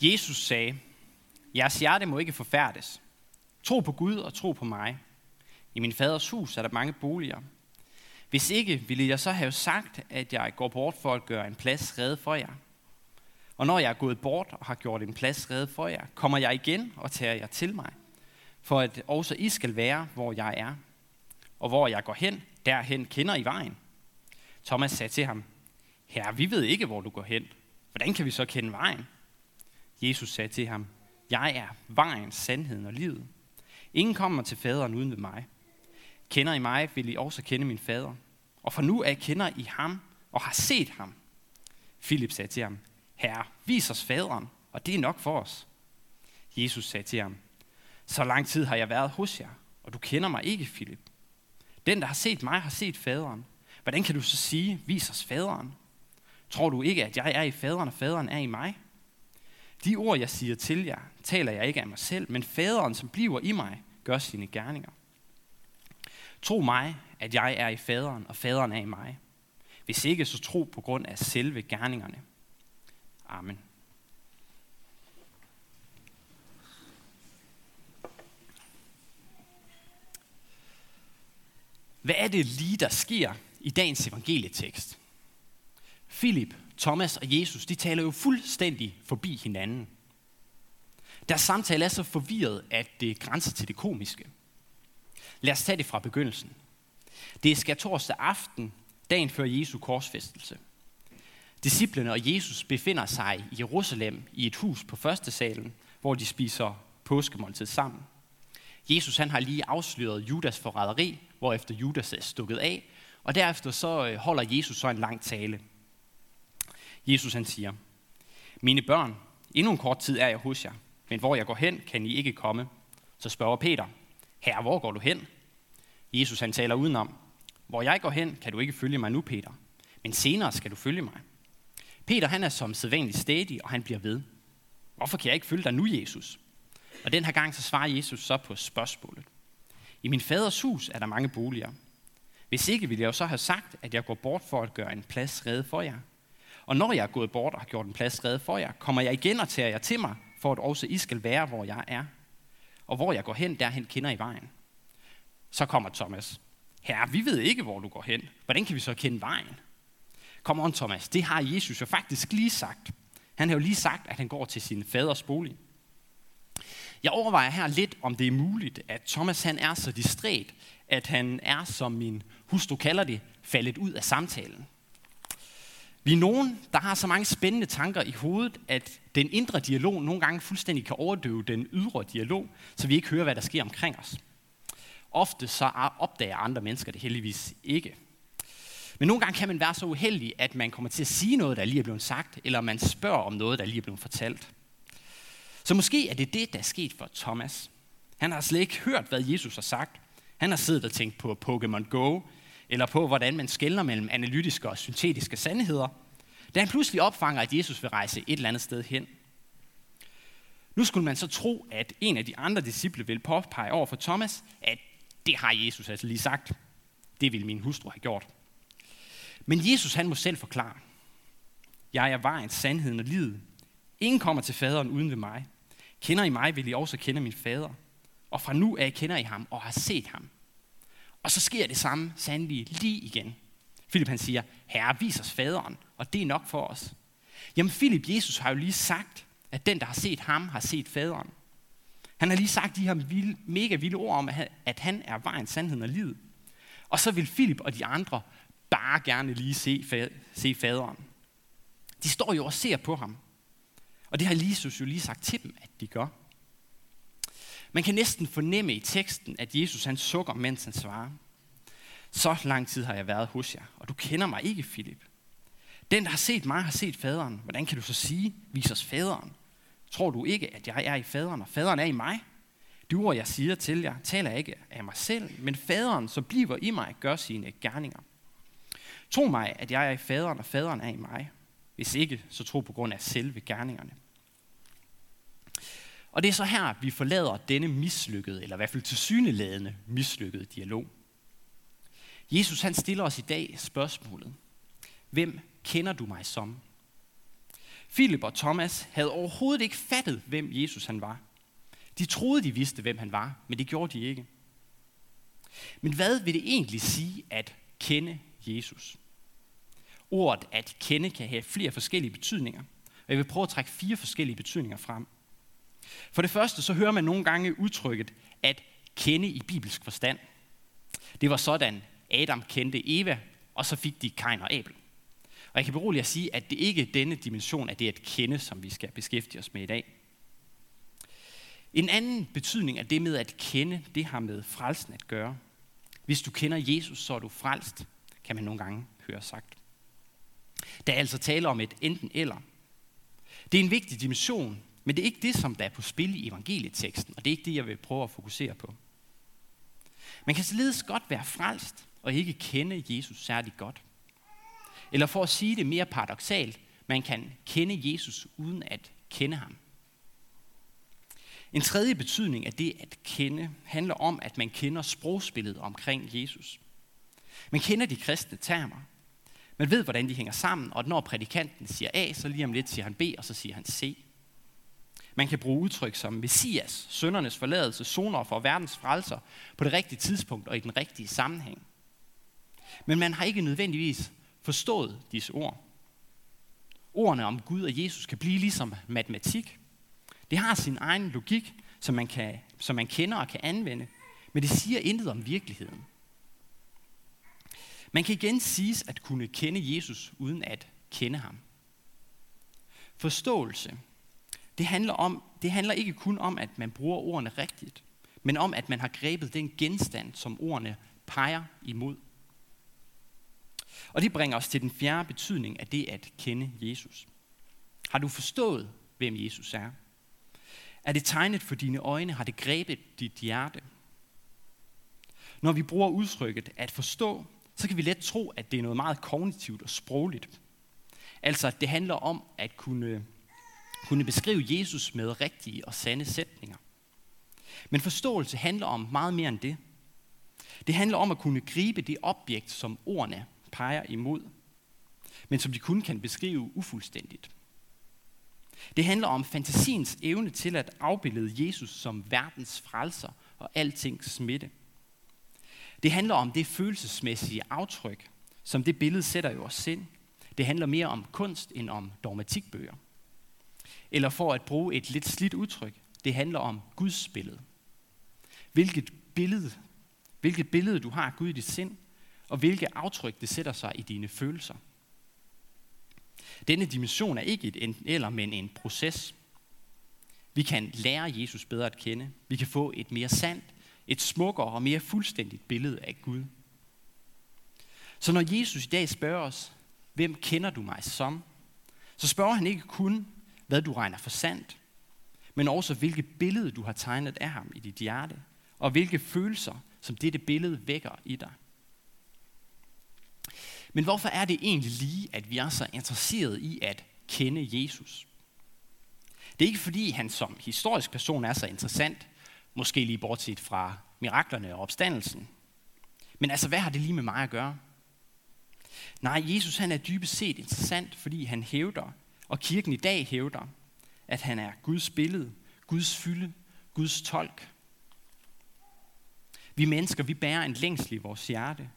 Jesus sagde, jeres hjerte må ikke forfærdes. Tro på Gud og tro på mig. I min faders hus er der mange boliger. Hvis ikke, ville jeg så have sagt, at jeg går bort for at gøre en plads rede for jer. Og når jeg er gået bort og har gjort en plads rede for jer, kommer jeg igen og tager jer til mig, for at også I skal være, hvor jeg er. Og hvor jeg går hen, derhen kender I vejen. Thomas sagde til ham, Herre, vi ved ikke, hvor du går hen. Hvordan kan vi så kende vejen? Jesus sagde til ham, Jeg er vejen, sandheden og livet. Ingen kommer til faderen uden ved mig. Kender I mig, vil I også kende min fader. Og for nu er kender I ham og har set ham. Philip sagde til ham, Herre, vis os faderen, og det er nok for os. Jesus sagde til ham, Så lang tid har jeg været hos jer, og du kender mig ikke, Philip. Den, der har set mig, har set faderen. Hvordan kan du så sige, vis os faderen? Tror du ikke, at jeg er i faderen, og faderen er i mig? De ord, jeg siger til jer, taler jeg ikke af mig selv, men faderen, som bliver i mig, gør sine gerninger. Tro mig, at jeg er i faderen, og faderen er i mig. Hvis ikke, så tro på grund af selve gerningerne. Amen. Hvad er det lige, der sker i dagens evangelietekst? Philip, Thomas og Jesus, de taler jo fuldstændig forbi hinanden. Deres samtale er så forvirret, at det grænser til det komiske. Lad os tage det fra begyndelsen. Det er skærtorsdag aften, dagen før Jesu korsfæstelse. Disciplerne og Jesus befinder sig i Jerusalem i et hus på første salen, hvor de spiser påskemåltid sammen. Jesus han har lige afsløret Judas forræderi, hvorefter Judas er stukket af, og derefter så øh, holder Jesus så en lang tale. Jesus han siger, Mine børn, endnu en kort tid er jeg hos jer, men hvor jeg går hen, kan I ikke komme. Så spørger Peter, Herre, hvor går du hen? Jesus han taler udenom, Hvor jeg går hen, kan du ikke følge mig nu, Peter, men senere skal du følge mig. Peter han er som sædvanligt stedig, og han bliver ved. Hvorfor kan jeg ikke følge dig nu, Jesus? Og den her gang så svarer Jesus så på spørgsmålet. I min faders hus er der mange boliger. Hvis ikke, ville jeg jo så have sagt, at jeg går bort for at gøre en plads rede for jer. Og når jeg er gået bort og har gjort en plads skrevet for jer, kommer jeg igen og tager jer til mig, for at også I skal være, hvor jeg er. Og hvor jeg går hen, derhen kender I vejen. Så kommer Thomas. Herre, vi ved ikke, hvor du går hen. Hvordan kan vi så kende vejen? Kom on, Thomas. Det har Jesus jo faktisk lige sagt. Han har jo lige sagt, at han går til sin faders bolig. Jeg overvejer her lidt, om det er muligt, at Thomas han er så distræt, at han er, som min hustru kalder det, faldet ud af samtalen. Vi er nogen, der har så mange spændende tanker i hovedet, at den indre dialog nogle gange fuldstændig kan overdøve den ydre dialog, så vi ikke hører, hvad der sker omkring os. Ofte så opdager andre mennesker det heldigvis ikke. Men nogle gange kan man være så uheldig, at man kommer til at sige noget, der lige er blevet sagt, eller man spørger om noget, der lige er blevet fortalt. Så måske er det det, der er sket for Thomas. Han har slet ikke hørt, hvad Jesus har sagt. Han har siddet og tænkt på Pokémon Go, eller på, hvordan man skældner mellem analytiske og syntetiske sandheder, da han pludselig opfanger, at Jesus vil rejse et eller andet sted hen. Nu skulle man så tro, at en af de andre disciple vil påpege over for Thomas, at det har Jesus altså lige sagt. Det ville min hustru have gjort. Men Jesus han må selv forklare. Jeg er vejen, sandheden og livet. Ingen kommer til faderen uden ved mig. Kender I mig, vil I også kende min fader. Og fra nu af kender I ham og har set ham. Og så sker det samme sandelig lige igen. Philip han siger, Herre, vis os faderen, og det er nok for os. Jamen Philip, Jesus har jo lige sagt, at den, der har set ham, har set faderen. Han har lige sagt de her vilde, mega vilde ord om, at han er vejen, sandheden og livet. Og så vil Philip og de andre bare gerne lige se, se faderen. De står jo og ser på ham. Og det har Jesus jo lige sagt til dem, at de gør. Man kan næsten fornemme i teksten, at Jesus han sukker, mens han svarer. Så lang tid har jeg været hos jer, og du kender mig ikke, Filip. Den, der har set mig, har set faderen. Hvordan kan du så sige, vis os faderen? Tror du ikke, at jeg er i faderen, og faderen er i mig? De ord, jeg siger til jer, taler ikke af mig selv, men faderen, som bliver i mig, gør sine gerninger. Tro mig, at jeg er i faderen, og faderen er i mig. Hvis ikke, så tro på grund af selve gerningerne. Og det er så her, vi forlader denne mislykkede, eller i hvert fald tilsyneladende mislykkede dialog. Jesus han stiller os i dag spørgsmålet. Hvem kender du mig som? Philip og Thomas havde overhovedet ikke fattet, hvem Jesus han var. De troede, de vidste, hvem han var, men det gjorde de ikke. Men hvad vil det egentlig sige at kende Jesus? Ordet at kende kan have flere forskellige betydninger, og jeg vil prøve at trække fire forskellige betydninger frem. For det første, så hører man nogle gange udtrykket at kende i bibelsk forstand. Det var sådan, Adam kendte Eva, og så fik de Kain og Abel. Og jeg kan berolige at sige, at det ikke er denne dimension af det at kende, som vi skal beskæftige os med i dag. En anden betydning af det med at kende, det har med frelsen at gøre. Hvis du kender Jesus, så er du frelst, kan man nogle gange høre sagt. Der er altså tale om et enten eller. Det er en vigtig dimension, men det er ikke det, som der er på spil i evangelieteksten, og det er ikke det, jeg vil prøve at fokusere på. Man kan således godt være frelst og ikke kende Jesus særlig godt. Eller for at sige det mere paradoxalt, man kan kende Jesus uden at kende ham. En tredje betydning af det at kende handler om, at man kender sprogspillet omkring Jesus. Man kender de kristne termer. Man ved, hvordan de hænger sammen, og når prædikanten siger A, så lige om lidt siger han B, og så siger han C. Man kan bruge udtryk som Messias, søndernes forladelse, zoner for verdens frelser, på det rigtige tidspunkt og i den rigtige sammenhæng. Men man har ikke nødvendigvis forstået disse ord. Ordene om Gud og Jesus kan blive ligesom matematik. Det har sin egen logik, som man, kan, som man kender og kan anvende, men det siger intet om virkeligheden. Man kan igen siges at kunne kende Jesus uden at kende ham. Forståelse, det handler, om, det handler ikke kun om, at man bruger ordene rigtigt, men om, at man har grebet den genstand, som ordene peger imod. Og det bringer os til den fjerde betydning af det at kende Jesus. Har du forstået, hvem Jesus er? Er det tegnet for dine øjne? Har det grebet dit hjerte? Når vi bruger udtrykket at forstå, så kan vi let tro, at det er noget meget kognitivt og sprogligt. Altså, at det handler om at kunne, kunne beskrive Jesus med rigtige og sande sætninger. Men forståelse handler om meget mere end det. Det handler om at kunne gribe det objekt, som ordene peger imod, men som de kun kan beskrive ufuldstændigt. Det handler om fantasiens evne til at afbillede Jesus som verdens frelser og altings smitte. Det handler om det følelsesmæssige aftryk, som det billede sætter i vores sind. Det handler mere om kunst end om dogmatikbøger. Eller for at bruge et lidt slidt udtryk, det handler om Guds billede. Hvilket billede, hvilket billede du har af Gud i dit sind, og hvilke aftryk det sætter sig i dine følelser. Denne dimension er ikke et enten eller, men en proces. Vi kan lære Jesus bedre at kende. Vi kan få et mere sandt, et smukkere og mere fuldstændigt billede af Gud. Så når Jesus i dag spørger os, hvem kender du mig som? Så spørger han ikke kun, hvad du regner for sandt, men også hvilket billede du har tegnet af ham i dit hjerte, og hvilke følelser, som dette billede vækker i dig. Men hvorfor er det egentlig lige, at vi er så interesseret i at kende Jesus? Det er ikke fordi han som historisk person er så interessant, måske lige bortset fra miraklerne og opstandelsen. Men altså, hvad har det lige med mig at gøre? Nej, Jesus han er dybest set interessant, fordi han hævder, og kirken i dag hævder, at han er Guds billede, Guds fylde, Guds tolk. Vi mennesker, vi bærer en længsel i vores hjerte,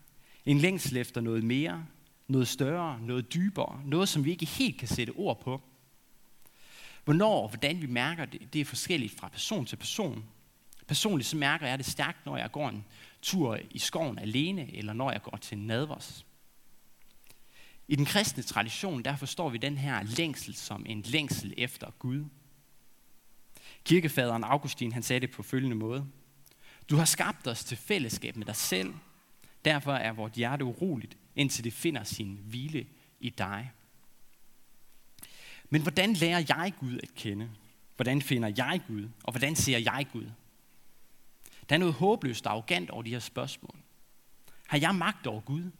en længsel efter noget mere, noget større, noget dybere, noget som vi ikke helt kan sætte ord på. Hvornår og hvordan vi mærker det, det er forskelligt fra person til person. Personligt så mærker jeg det stærkt, når jeg går en tur i skoven alene, eller når jeg går til nadvers. I den kristne tradition, der forstår vi den her længsel som en længsel efter Gud. Kirkefaderen Augustin, han sagde det på følgende måde. Du har skabt os til fællesskab med dig selv, Derfor er vort hjerte uroligt, indtil det finder sin hvile i dig. Men hvordan lærer jeg Gud at kende? Hvordan finder jeg Gud? Og hvordan ser jeg Gud? Der er noget håbløst og arrogant over de her spørgsmål. Har jeg magt over Gud?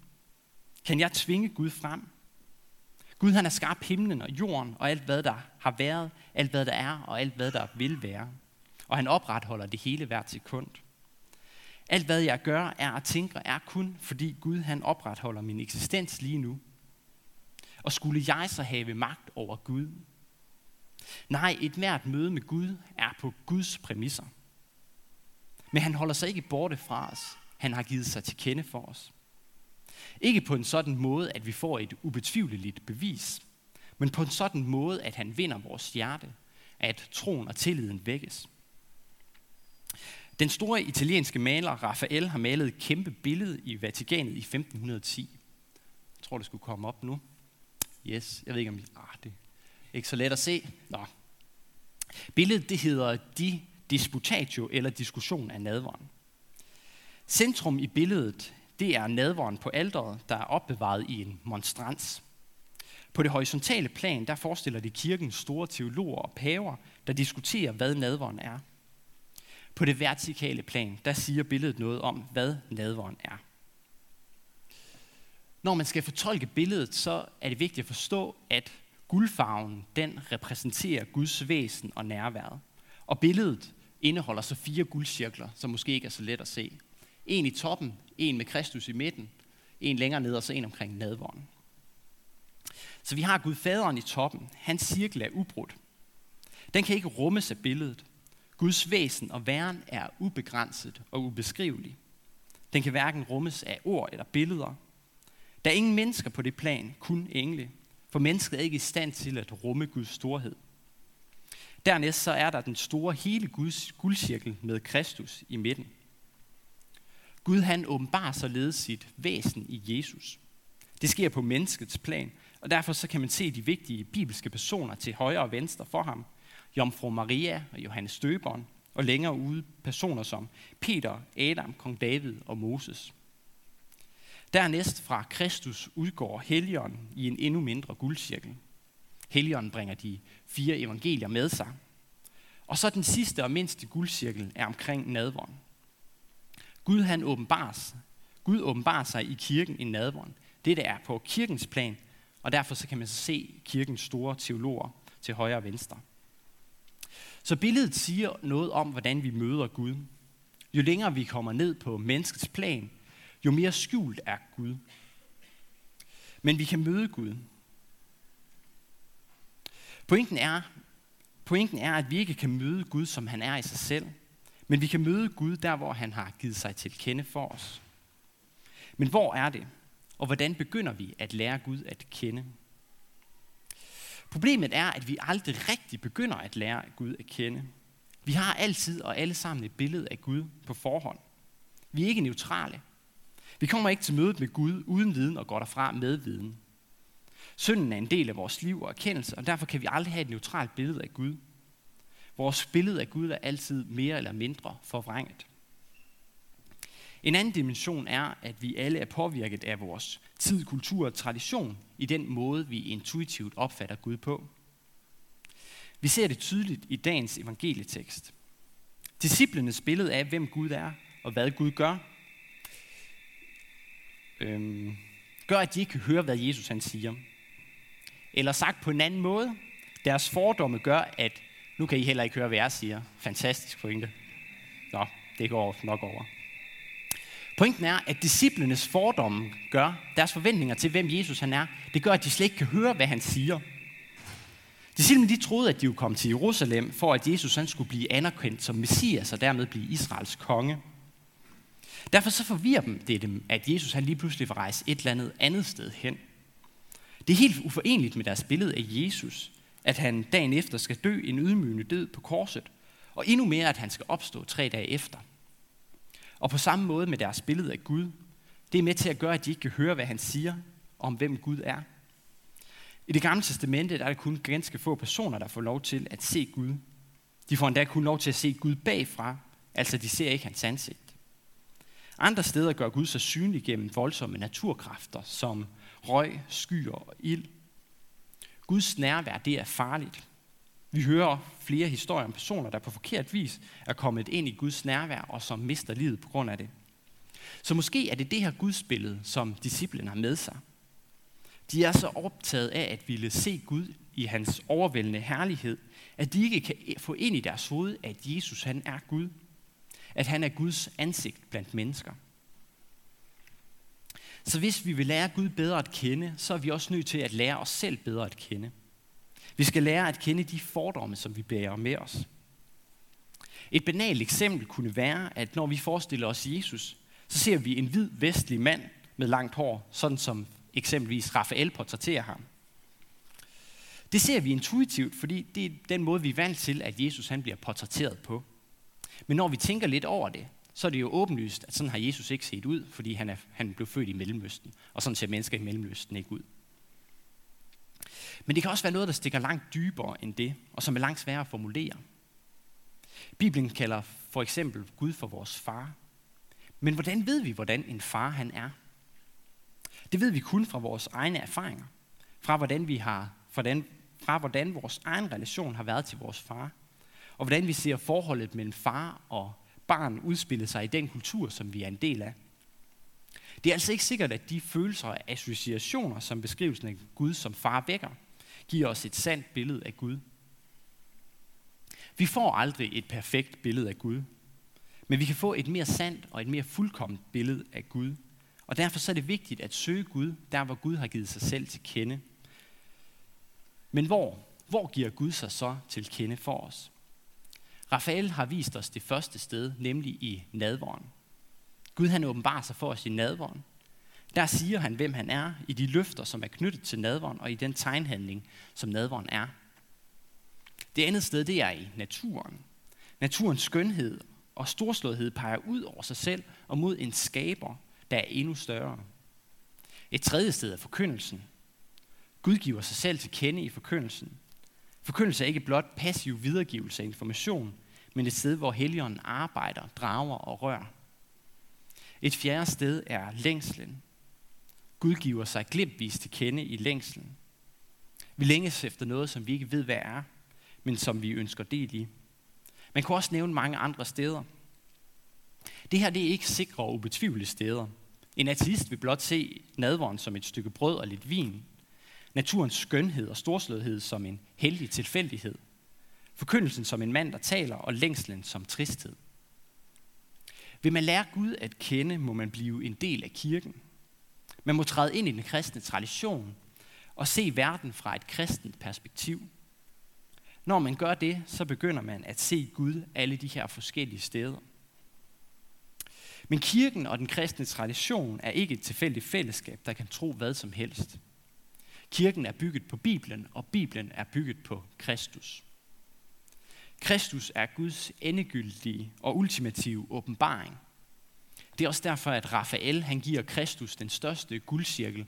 Kan jeg tvinge Gud frem? Gud han har skabt himlen og jorden og alt hvad der har været, alt hvad der er og alt hvad der vil være. Og han opretholder det hele hvert sekund. Alt hvad jeg gør, er at tænke, er kun fordi Gud han opretholder min eksistens lige nu. Og skulle jeg så have magt over Gud, Nej, et hvert møde med Gud er på Guds præmisser. Men han holder sig ikke borte fra os. Han har givet sig til kende for os. Ikke på en sådan måde, at vi får et ubetvivleligt bevis, men på en sådan måde, at han vinder vores hjerte, at troen og tilliden vækkes. Den store italienske maler Raphael har malet et kæmpe billede i Vatikanet i 1510. Jeg tror, det skulle komme op nu. Yes, jeg ved ikke om... Ah, det er ikke så let at se. Nå. Billedet det hedder Di Disputatio, eller diskussion af nadveren. Centrum i billedet, det er nadvåren på alderet, der er opbevaret i en monstrans. På det horisontale plan, der forestiller det kirkens store teologer og paver, der diskuterer, hvad nadvåren er. På det vertikale plan, der siger billedet noget om, hvad nadvåren er. Når man skal fortolke billedet, så er det vigtigt at forstå, at guldfarven, den repræsenterer Guds væsen og nærværet. Og billedet indeholder så fire guldcirkler, som måske ikke er så let at se. En i toppen, en med Kristus i midten, en længere ned og så en omkring nadvåren. Så vi har Gud faderen i toppen. Hans cirkel er ubrudt. Den kan ikke rummes af billedet. Guds væsen og væren er ubegrænset og ubeskrivelig. Den kan hverken rummes af ord eller billeder. Der er ingen mennesker på det plan, kun engle. For mennesket er ikke i stand til at rumme Guds storhed. Dernæst så er der den store hele Guds guldcirkel med Kristus i midten. Gud han åbenbarer således sit væsen i Jesus. Det sker på menneskets plan, og derfor så kan man se de vigtige bibelske personer til højre og venstre for ham. Jomfru Maria og Johannes Døberen, og længere ude personer som Peter, Adam, kong David og Moses. Dernæst fra Kristus udgår Helligånden i en endnu mindre guldcirkel. Helligånden bringer de fire evangelier med sig. Og så den sidste og mindste guldcirkel er omkring nadvåren. Gud han åbenbares. Gud åbenbarer sig i kirken i nadveren. Det der er på kirkens plan, og derfor så kan man så se kirkens store teologer til højre og venstre. Så billedet siger noget om, hvordan vi møder Gud. Jo længere vi kommer ned på menneskets plan, jo mere skjult er Gud. Men vi kan møde Gud. Pointen er, pointen er, at vi ikke kan møde Gud, som han er i sig selv, men vi kan møde Gud der, hvor han har givet sig til kende for os. Men hvor er det? Og hvordan begynder vi at lære Gud at kende? Problemet er, at vi aldrig rigtig begynder at lære Gud at kende. Vi har altid og alle sammen et billede af Gud på forhånd. Vi er ikke neutrale. Vi kommer ikke til mødet med Gud uden viden og går derfra med viden. Synden er en del af vores liv og erkendelse, og derfor kan vi aldrig have et neutralt billede af Gud. Vores billede af Gud er altid mere eller mindre forvrænget. En anden dimension er, at vi alle er påvirket af vores tid, kultur og tradition i den måde, vi intuitivt opfatter Gud på. Vi ser det tydeligt i dagens evangelietekst. Disciplenes billede af, hvem Gud er og hvad Gud gør, øhm, gør, at de ikke kan høre, hvad Jesus han siger. Eller sagt på en anden måde, deres fordomme gør, at nu kan I heller ikke høre, hvad jeg siger. Fantastisk pointe. Nå, det går nok over. Pointen er, at disciplenes fordomme gør, deres forventninger til, hvem Jesus han er, det gør, at de slet ikke kan høre, hvad han siger. Disciplene de troede, at de ville komme til Jerusalem, for at Jesus han skulle blive anerkendt som Messias og dermed blive Israels konge. Derfor så forvirrer det dem, at Jesus han lige pludselig vil rejse et eller andet andet sted hen. Det er helt uforenligt med deres billede af Jesus, at han dagen efter skal dø en ydmygende død på korset, og endnu mere, at han skal opstå tre dage efter. Og på samme måde med deres billede af Gud, det er med til at gøre, at de ikke kan høre, hvad han siger om, hvem Gud er. I det gamle testamente der er det kun ganske få personer, der får lov til at se Gud. De får endda kun lov til at se Gud bagfra, altså de ser ikke hans ansigt. Andre steder gør Gud sig synlig gennem voldsomme naturkræfter, som røg, skyer og ild. Guds nærvær, det er farligt. Vi hører flere historier om personer, der på forkert vis er kommet ind i Guds nærvær, og som mister livet på grund af det. Så måske er det det her gudsbillede, som disciplen har med sig. De er så optaget af at ville se Gud i hans overvældende herlighed, at de ikke kan få ind i deres hoved, at Jesus han er Gud. At han er Guds ansigt blandt mennesker. Så hvis vi vil lære Gud bedre at kende, så er vi også nødt til at lære os selv bedre at kende. Vi skal lære at kende de fordomme, som vi bærer med os. Et banalt eksempel kunne være, at når vi forestiller os Jesus, så ser vi en hvid vestlig mand med langt hår, sådan som eksempelvis Raphael portrætterer ham. Det ser vi intuitivt, fordi det er den måde, vi er vant til, at Jesus han bliver portrætteret på. Men når vi tænker lidt over det, så er det jo åbenlyst, at sådan har Jesus ikke set ud, fordi han, er, han blev født i Mellemøsten, og sådan ser mennesker i Mellemøsten ikke ud. Men det kan også være noget, der stikker langt dybere end det, og som er langt sværere at formulere. Bibelen kalder for eksempel Gud for vores far. Men hvordan ved vi, hvordan en far han er? Det ved vi kun fra vores egne erfaringer, fra hvordan vi har, fra, den, fra hvordan vores egen relation har været til vores far, og hvordan vi ser forholdet mellem far og barn udspille sig i den kultur, som vi er en del af. Det er altså ikke sikkert, at de følelser og associationer, som beskrivelsen af Gud som far vækker, giver os et sandt billede af Gud. Vi får aldrig et perfekt billede af Gud, men vi kan få et mere sandt og et mere fuldkomment billede af Gud. Og derfor så er det vigtigt at søge Gud, der hvor Gud har givet sig selv til kende. Men hvor? Hvor giver Gud sig så til kende for os? Rafael har vist os det første sted, nemlig i nadvåren. Gud han åbenbarer sig for os i nadvåren. Der siger han, hvem han er, i de løfter, som er knyttet til nadvåren, og i den tegnhandling, som nadvåren er. Det andet sted, det er i naturen. Naturens skønhed og storslåethed peger ud over sig selv og mod en skaber, der er endnu større. Et tredje sted er forkyndelsen. Gud giver sig selv til kende i forkyndelsen. Forkyndelse er ikke blot passiv videregivelse af information, men et sted, hvor Helligånden arbejder, drager og rører. Et fjerde sted er længslen. Gud giver sig glimtvis til kende i længslen. Vi længes efter noget, som vi ikke ved, hvad er, men som vi ønsker del i. Man kan også nævne mange andre steder. Det her det er ikke sikre og ubetvivlige steder. En ateist vil blot se nadvåren som et stykke brød og lidt vin. Naturens skønhed og storslåethed som en heldig tilfældighed. Forkyndelsen som en mand, der taler, og længslen som tristhed. Vil man lære Gud at kende, må man blive en del af kirken. Man må træde ind i den kristne tradition og se verden fra et kristent perspektiv. Når man gør det, så begynder man at se Gud alle de her forskellige steder. Men kirken og den kristne tradition er ikke et tilfældigt fællesskab, der kan tro hvad som helst. Kirken er bygget på Bibelen, og Bibelen er bygget på Kristus. Kristus er Guds endegyldige og ultimative åbenbaring. Det er også derfor, at Rafael han giver Kristus den største guldcirkel,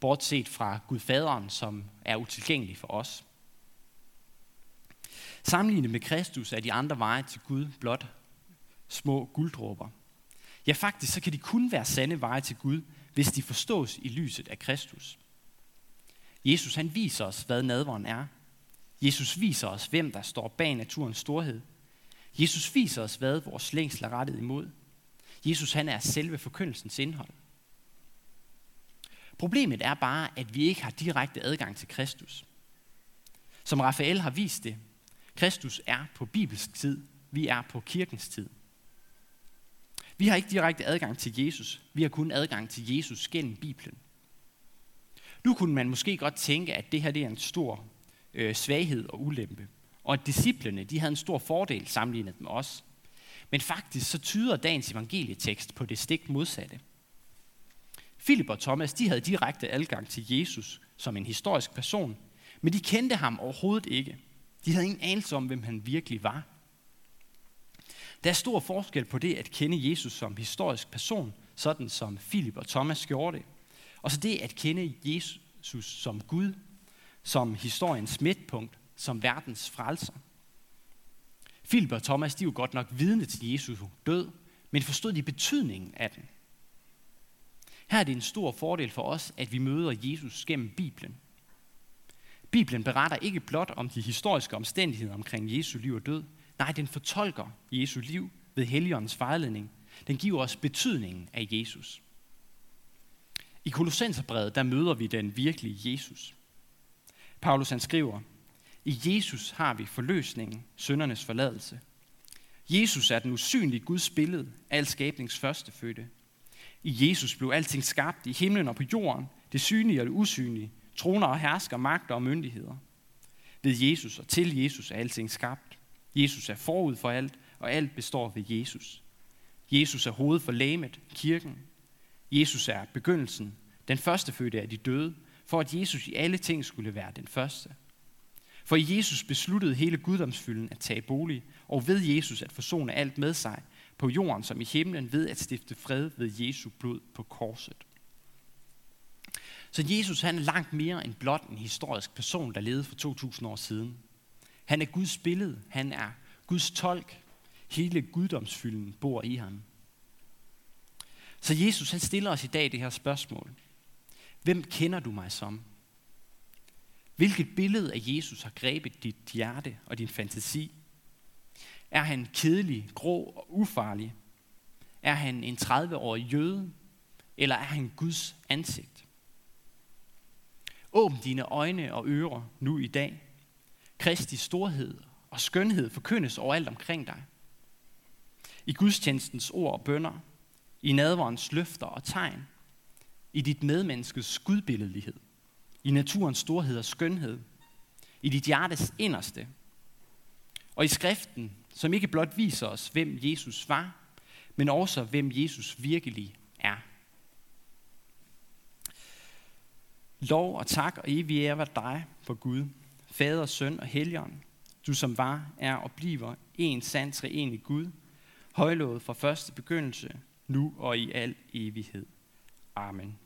bortset fra Gud Faderen, som er utilgængelig for os. Sammenlignet med Kristus er de andre veje til Gud blot små gulddråber. Ja, faktisk så kan de kun være sande veje til Gud, hvis de forstås i lyset af Kristus. Jesus han viser os, hvad nadveren er. Jesus viser os, hvem der står bag naturens storhed. Jesus viser os, hvad vores længsel er rettet imod. Jesus han er selve forkyndelsens indhold. Problemet er bare, at vi ikke har direkte adgang til Kristus. Som Rafael har vist det, Kristus er på bibelsk tid, vi er på kirkens tid. Vi har ikke direkte adgang til Jesus, vi har kun adgang til Jesus gennem Bibelen. Nu kunne man måske godt tænke, at det her det er en stor øh, svaghed og ulempe, og at disciplene de havde en stor fordel sammenlignet med os. Men faktisk så tyder dagens evangelietekst på det stik modsatte. Philip og Thomas de havde direkte adgang til Jesus som en historisk person, men de kendte ham overhovedet ikke. De havde ingen anelse om, hvem han virkelig var. Der er stor forskel på det at kende Jesus som historisk person, sådan som Philip og Thomas gjorde det, og så det at kende Jesus som Gud, som historiens midtpunkt, som verdens frelser. Philip og Thomas, de var godt nok vidne til Jesus død, men forstod de betydningen af den. Her er det en stor fordel for os, at vi møder Jesus gennem Bibelen. Bibelen beretter ikke blot om de historiske omstændigheder omkring Jesu liv og død. Nej, den fortolker Jesu liv ved Helligåndens vejledning. Den giver os betydningen af Jesus. I Kolossenserbrevet, der møder vi den virkelige Jesus. Paulus han skriver, i Jesus har vi forløsningen, søndernes forladelse. Jesus er den usynlige Guds billede, al skabnings førstefødte. I Jesus blev alting skabt i himlen og på jorden, det synlige og det usynlige, troner og hersker, magter og myndigheder. Ved Jesus og til Jesus er alting skabt. Jesus er forud for alt, og alt består ved Jesus. Jesus er hoved for lægemet, kirken. Jesus er begyndelsen, den første fødte af de døde, for at Jesus i alle ting skulle være den første. For i Jesus besluttede hele guddomsfylden at tage bolig, og ved Jesus at forsone alt med sig, på jorden som i himlen, ved at stifte fred ved Jesu blod på korset. Så Jesus han er langt mere end blot en historisk person, der levede for 2000 år siden. Han er Guds billede, han er Guds tolk. Hele guddomsfylden bor i ham. Så Jesus han stiller os i dag det her spørgsmål. Hvem kender du mig som? Hvilket billede af Jesus har grebet dit hjerte og din fantasi? Er han kedelig, grå og ufarlig? Er han en 30-årig jøde? Eller er han Guds ansigt? Åbn dine øjne og ører nu i dag. Kristi storhed og skønhed forkyndes overalt omkring dig. I gudstjenestens ord og bønder, i nadverens løfter og tegn, i dit medmenneskes gudbilledelighed, i naturens storhed og skønhed, i dit hjertes inderste, og i skriften, som ikke blot viser os, hvem Jesus var, men også hvem Jesus virkelig er. Lov og tak og evig ære var dig for Gud, Fader, Søn og Helligånd, du som var, er og bliver en sand treenig Gud, højlovet fra første begyndelse, nu og i al evighed. Amen.